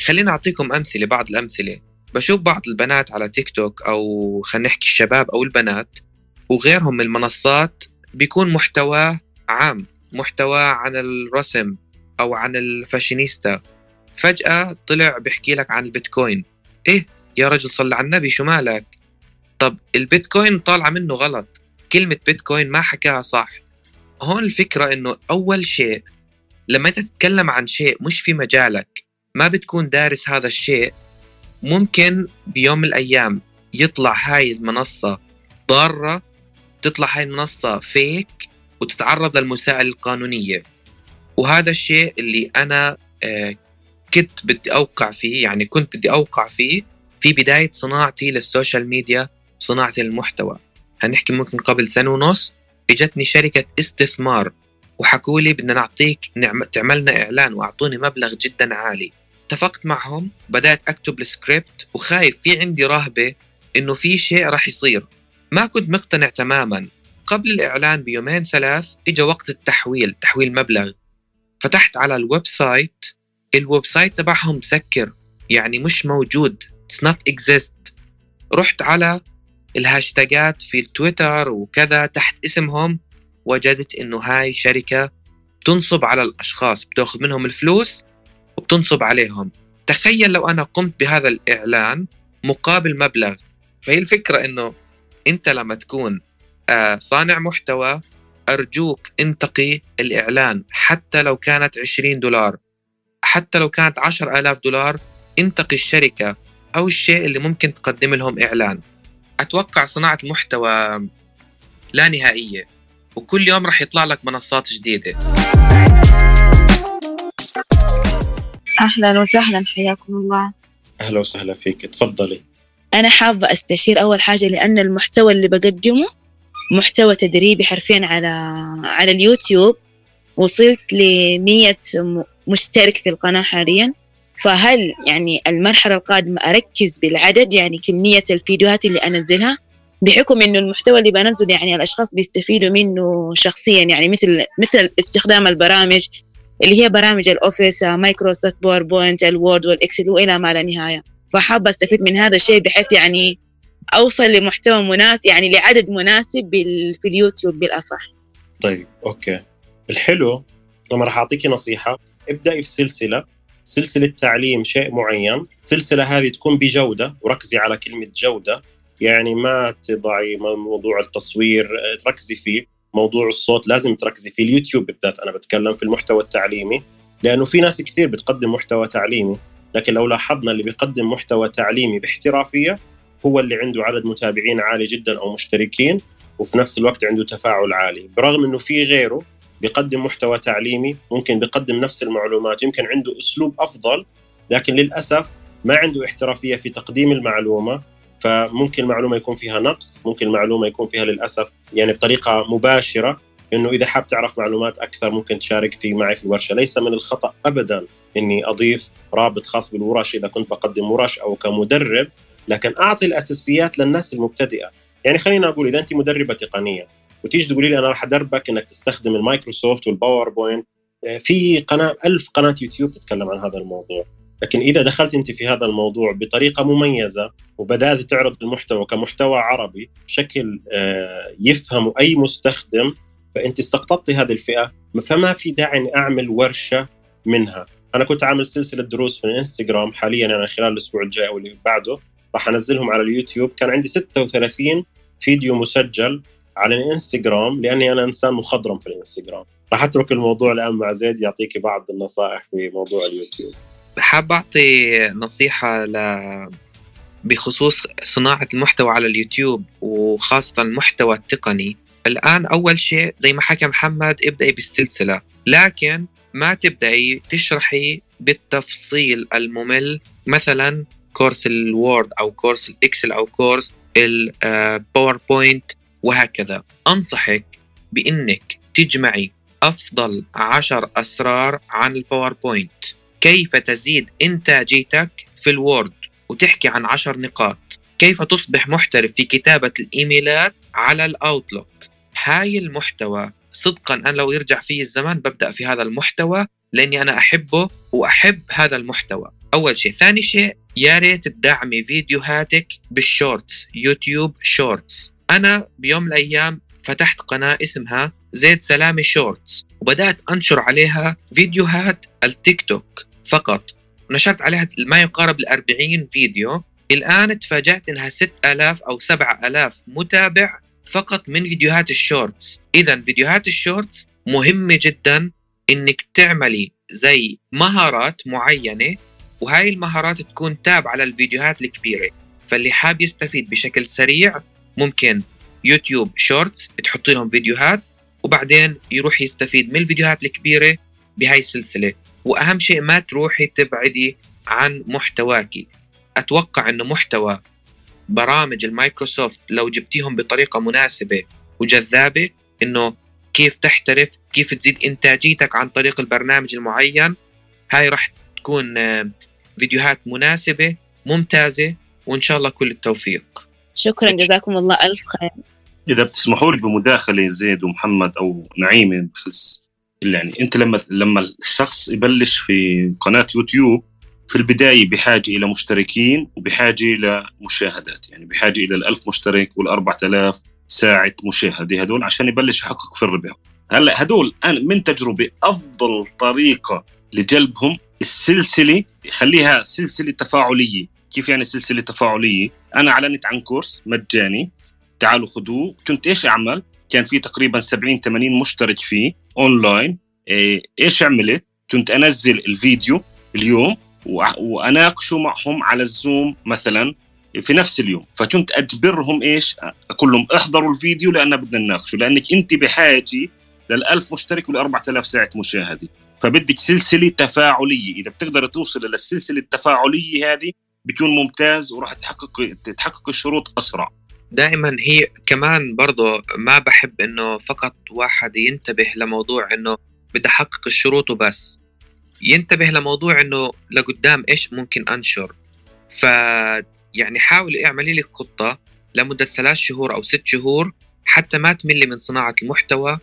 C: خلينا أعطيكم أمثلة بعض الأمثلة. بشوف بعض البنات على تيك توك أو خلينا نحكي الشباب أو البنات وغيرهم من المنصات بيكون محتواه عام محتوى عن الرسم أو عن الفاشينيستا. فجأة طلع بيحكي لك عن البيتكوين. إيه يا رجل صلى على النبي شو مالك؟ طب البيتكوين طالعة منه غلط. كلمة بيتكوين ما حكاها صح. هون الفكرة إنه أول شيء لما أنت تتكلم عن شيء مش في مجالك ما بتكون دارس هذا الشيء ممكن بيوم من الأيام يطلع هاي المنصة ضارة تطلع هاي المنصة فيك وتتعرض للمسائل القانونية. وهذا الشيء اللي أنا آه، كنت بدي أوقع فيه يعني كنت بدي أوقع فيه في بداية صناعتي للسوشيال ميديا صناعة المحتوى. هنحكي ممكن قبل سنة ونص إجتني شركة استثمار وحكوا لي بدنا نعطيك نعم تعملنا إعلان وأعطوني مبلغ جدا عالي. اتفقت معهم بدأت أكتب السكريبت وخايف في عندي رهبة إنه في شيء راح يصير. ما كنت مقتنع تماما. قبل الإعلان بيومين ثلاث إجا وقت التحويل تحويل مبلغ. فتحت على ال website ال website تبعهم مسكر يعني مش موجود. It's not exist. رحت على الهاشتاجات في التويتر وكذا تحت اسمهم وجدت إنه هاي شركة بتنصب على الأشخاص بتأخذ منهم الفلوس وبتنصب عليهم. تخيل لو أنا قمت بهذا الإعلان مقابل مبلغ. فهي الفكرة إنه أنت لما تكون آه، صانع محتوى أرجوك انتقي الإعلان. حتى لو كانت 20 دولار حتى لو كانت 10000 دولار انتقي الشركة أو الشيء اللي ممكن تقدم لهم إعلان. أتوقع صناعة محتوى لا نهائية وكل يوم رح يطلع لك منصات جديدة.
G: أهلا وسهلا حياكم الله.
B: أهلا وسهلا فيك. تفضلي.
G: أنا حابة أستشير أول حاجة لأن المحتوى اللي بقدمه محتوى تدريبي حرفيا على على اليوتيوب. وصلت لمية مشترك في القناة حاليا. فهل يعني المرحلة القادمة أركز بالعدد؟ يعني كمية الفيديوهات اللي أنزلها؟ بحكم إنه المحتوى اللي بنزله يعني الأشخاص بيستفيدوا منه شخصيا. يعني مثل مثل استخدام البرامج اللي هي برامج ال Office Microsoft PowerPoint ال Word وال Excel وإلى ما لا نهاية. فحابة أستفيد من هذا الشيء بحيث يعني أوصل لمحتوى مناسب يعني لعدد مناسب. في اليوتيوب بالأصح.
B: طيب okay. الحلو لما راح أعطيكي نصيحة ابدأي في سلسلة تعليم شيء معين. السلسلة هذه تكون بجودة وركزي على كلمة جودة. يعني ما تضعي موضوع التصوير تركزي فيه. موضوع الصوت لازم تركزي فيه اليوتيوب بالذات أنا بتكلم في المحتوى التعليمي لأنه في ناس كثير بتقدم محتوى تعليمي لكن لو لاحظنا اللي بيقدم محتوى تعليمي باحترافية هو اللي عنده عدد متابعين عالي جدا أو مشتركين وفي نفس الوقت عنده تفاعل عالي. برغم إنه في غيره بيقدم محتوى تعليمي ممكن بيقدم نفس المعلومات يمكن عنده أسلوب أفضل لكن للأسف ما عنده احترافية في تقديم المعلومة فممكن المعلومه يكون فيها نقص ممكن المعلومه يكون فيها للأسف يعني بطريقة مباشرة إنه إذا حاب تعرف معلومات أكثر ممكن تشارك في معي في الورشة. ليس من الخطأ ابدا إني أضيف رابط خاص بالورش إذا كنت بقدم ورش أو كمدرب لكن أعطي الأساسيات للناس المبتدئة. يعني خلينا أقول إذا أنت مدربة تقنية وتيجي تقولي لي أنا راح أدربك إنك تستخدم ال Microsoft وال PowerPoint آه، في قناة ألف قناة يوتيوب تتكلم عن هذا الموضوع. لكن إذا دخلت أنت في هذا الموضوع بطريقة مميزة وبدأت تعرض المحتوى كمحتوى عربي بشكل آه، يفهمه أي مستخدم فأنت استقطبتي هذه الفئة فما في داعي اني أعمل ورشة منها. أنا كنت عامل سلسلة دروس في الإنستغرام حاليا أنا خلال الأسبوع الجاي أو اللي بعده راح أنزلهم على اليوتيوب. كان عندي 36 فيديو مسجل على الإنستغرام لأني أنا إنسان مخضرم في الإنستغرام. راح أترك الموضوع الآن مع زيد يعطيك بعض النصائح في موضوع اليوتيوب.
C: حاب أعطي نصيحة ل بخصوص صناعة المحتوى على اليوتيوب وخاصة المحتوى التقني. الآن أول شيء زي ما حكى محمد ابدأي بالسلسلة لكن ما تبدأي تشرحي بالتفصيل الممل. مثلا course ال Word أو course ال Excel أو course ال PowerPoint وهكذا. أنصحك بإنك تجمعي أفضل عشر أسرار عن ال PowerPoint كيف تزيد انتاجيتك في ال Word وتحكي عن عشر نقاط؟ كيف تصبح محترف في كتابة الإيميلات على ال Outlook؟ هاي المحتوى صدقا أنا لو يرجع في الزمان ببدأ في هذا المحتوى لأني أنا أحبه وأحب هذا المحتوى. أول شيء. ثاني شيء يا ريت تدعمي فيديوهاتك بال Shorts YouTube Shorts. أنا بيوم من الأيام فتحت قناة اسمها زيد سلامي Shorts وبدأت أنشر عليها فيديوهات التيك توك. فقط. نشرت عليها ما يقارب ال 40 فيديو. الآن تفاجأت إنها 6000 أو 7000 متابع فقط من فيديوهات ال Shorts. إذا فيديوهات ال Shorts مهمة جدا إنك تعملي زي مهارات معينة وهاي المهارات تكون تابعة للفيديوهات الكبيرة. فاللي حاب يستفيد بشكل سريع ممكن YouTube Shorts تحطي لهم فيديوهات وبعدين يروح يستفيد من الفيديوهات الكبيرة بهاي السلسلة. وأهم شيء ما تروحي تبعدي عن محتواك. أتوقع أنه محتوى برامج المايكروسوفت لو جبتيهم بطريقة مناسبة وجذابة أنه كيف تحترف كيف تزيد إنتاجيتك عن طريق البرنامج المعين هاي راح تكون آه، فيديوهات مناسبة ممتازة وإن شاء الله كل التوفيق.
G: شكرا. جزاكم الله ألف خير.
D: إذا بتسمحوا لي بمداخلة زيد ومحمد أو نعيمة بخص يعني أنت لما لما الشخص يبلش في قناة يوتيوب في البداية بحاجة إلى مشتركين وبحاجة إلى مشاهدات يعني بحاجة إلى ال1000 مشترك وال4000 ساعة مشاهدة هدول عشان يبلش يحقق في الربح. هلأ هدول أنا من تجربة أفضل طريقة لجلبهم السلسلة خليها سلسلة تفاعلية. كيف يعني سلسلة تفاعلية؟ أنا أعلنت عن course مجاني تعالوا خذوه كنت إيش أعمل؟ كان في تقريبا 70 80 مشترك فيه. اونلاين إيش عملت كنت أنزل الفيديو اليوم وأناقشه معهم على ال Zoom مثلا في نفس اليوم. فكنت أجبرهم إيش؟ أقول لهم احضروا الفيديو لأن بدنا نناقشه لأنك أنت بحاجة لل1000 مشترك وال4000 ساعة مشاهدة. فبدك سلسلة تفاعلية. إذا بتقدر توصل للسلسله التفاعلية هذه بيكون ممتاز وراح تحقق تحقق الشروط أسرع.
C: دائما هي كمان برضه ما بحب إنه فقط واحد ينتبه لموضوع إنه بدي أحقق الشروط وبس. ينتبه لموضوع إنه لقدام إيش ممكن أنشر. ف يعني حاولي اعملي لك خطة لمدة ثلاث شهور أو ست شهور حتى ما تملي من صناعة المحتوى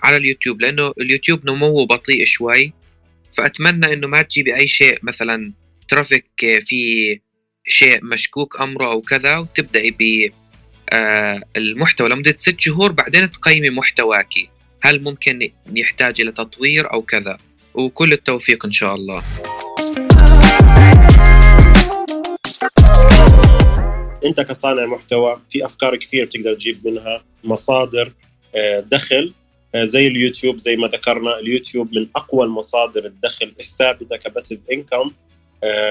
C: على اليوتيوب لأنه اليوتيوب نموه بطيء شوي. فأتمنى إنه ما تجيبي أي شيء مثلا ترافيك في شيء مشكوك أمره أو كذا وتبدأي المحتوى لمدة ست شهور بعدين تقيمي محتواك هل ممكن يحتاج إلى تطوير أو كذا؟ وكل التوفيق إن شاء الله.
B: أنت كصانع محتوى في أفكار كثير بتقدر تجيب منها مصادر آه، دخل آه، زي اليوتيوب زي ما ذكرنا. اليوتيوب من أقوى المصادر الدخل الثابتة كبسيف انكم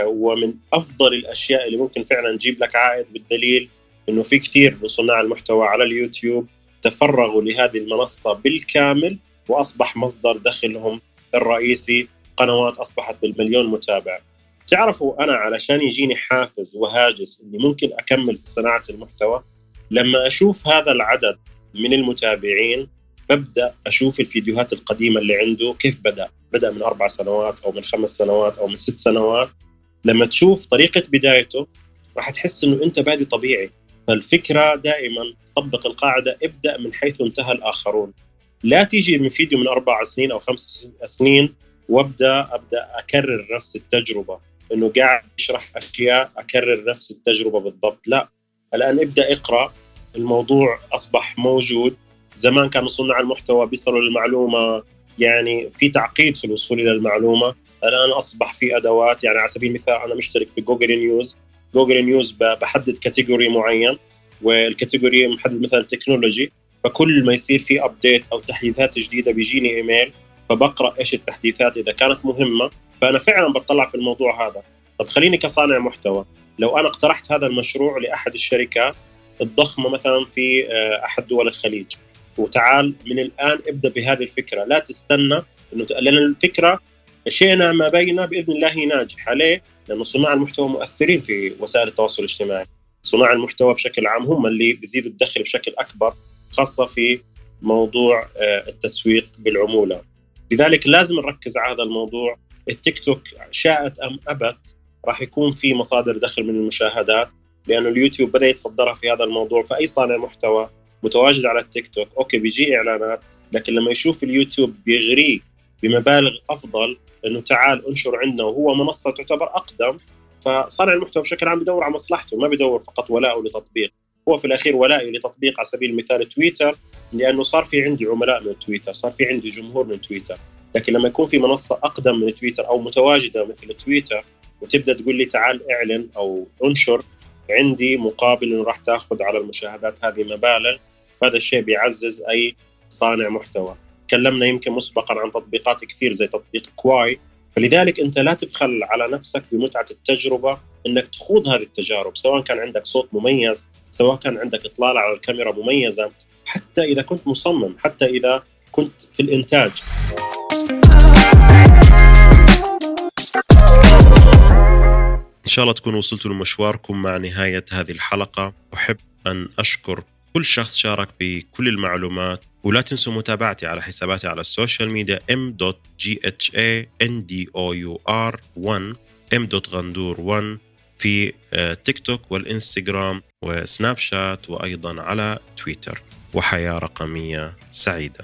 B: ومن أفضل الأشياء اللي ممكن فعلا تجيب لك عائد بالدليل. إنه في كثير من صناع المحتوى على اليوتيوب تفرغوا لهذه المنصة بالكامل وأصبح مصدر دخلهم الرئيسي قنوات أصبحت بالمليون متابع. تعرفوا أنا علشان يجيني حافز وهاجس إني ممكن أكمل في صناعة المحتوى لما أشوف هذا العدد من المتابعين ببدأ أشوف الفيديوهات القديمة اللي عنده كيف بدأ؟ بدأ من أربع سنوات أو من خمس سنوات أو من ست سنوات. لما تشوف طريقة بدايته راح تحس إنه أنت بادي طبيعي. فالفكرة دائما طبق القاعدة ابدأ من حيث انتهى الآخرون. لا تيجي من فيديو من أربع سنين أو خمس سنين وأبدأ أبدأ أكرر نفس التجربة. إنه قاعد يشرح أشياء أكرر نفس التجربة بالضبط. لا. الآن ابدأ اقرأ. الموضوع أصبح موجود. زمان كانوا صناع المحتوى بيصلوا للمعلومة يعني في تعقيد في الوصول إلى المعلومة. الآن أصبح في أدوات يعني على سبيل المثال أنا مشترك في Google News Google News بحدد category معين وال category محدد مثلا تكنولوجي فكل ما يصير في update أو تحديثات جديدة بيجيني ايميل فبقرأ إيش التحديثات إذا كانت مهمة. فأنا فعلا بطلع في الموضوع هذا. طب خليني كصانع محتوى. لو أنا اقترحت هذا المشروع لأحد الشركات الضخمة مثلا في آه، أحد دول الخليج. وتعال من الآن ابدأ بهذه الفكرة. لا تستنى إنه لأن الفكرة شئنا ما بين بإذن الله ناجح عليه لأنه صناع المحتوى مؤثرين في وسائل التواصل الاجتماعي. صناع المحتوى بشكل عام هم اللي بيزيدوا الدخل بشكل أكبر خاصة في موضوع آه، التسويق بالعمولة. لذلك لازم نركز على هذا الموضوع. التيك توك شاءت أم أبت راح يكون في مصادر دخل من المشاهدات لأنه اليوتيوب بدأ يتصدرها في هذا الموضوع. فأي صانع محتوى متواجد على التيك توك okay بيجي إعلانات لكن لما يشوف اليوتيوب بيغريه بمبالغ أفضل أنه تعال انشر عندنا وهو منصة تعتبر أقدم. فصانع المحتوى بشكل عام بدور على مصلحته ما بدور فقط ولاءه لتطبيق. هو في الأخير ولائي لتطبيق على سبيل المثال تويتر لأنه صار في عندي عملاء من تويتر صار في عندي جمهور من تويتر. لكن لما يكون في منصة أقدم من تويتر أو متواجدة مثل تويتر وتبدأ تقول لي تعال اعلن أو انشر عندي مقابل إنه راح تأخذ على المشاهدات هذه مبالغ. هذا الشيء بيعزز أي صانع محتوى. تكلمنا يمكن مسبقا عن تطبيقات كثير زي تطبيق كواي. فلذلك أنت لا تبخل على نفسك بمتعة التجربة إنك تخوض هذه التجارب سواء كان عندك صوت مميز سواء كان عندك إطلالة على الكاميرا مميزة حتى إذا كنت مصمم حتى إذا كنت في الإنتاج. إن شاء الله تكونوا وصلتوا لمشواركم مع نهاية هذه الحلقة. أحب أن أشكر كل شخص شارك بكل المعلومات. ولا تنسوا متابعتي على حساباتي على السوشيال ميديا m.ghandour1 m.غندور1 في تيك توك والإنستغرام وسناب شات وأيضا على تويتر وحياة رقمية سعيدة.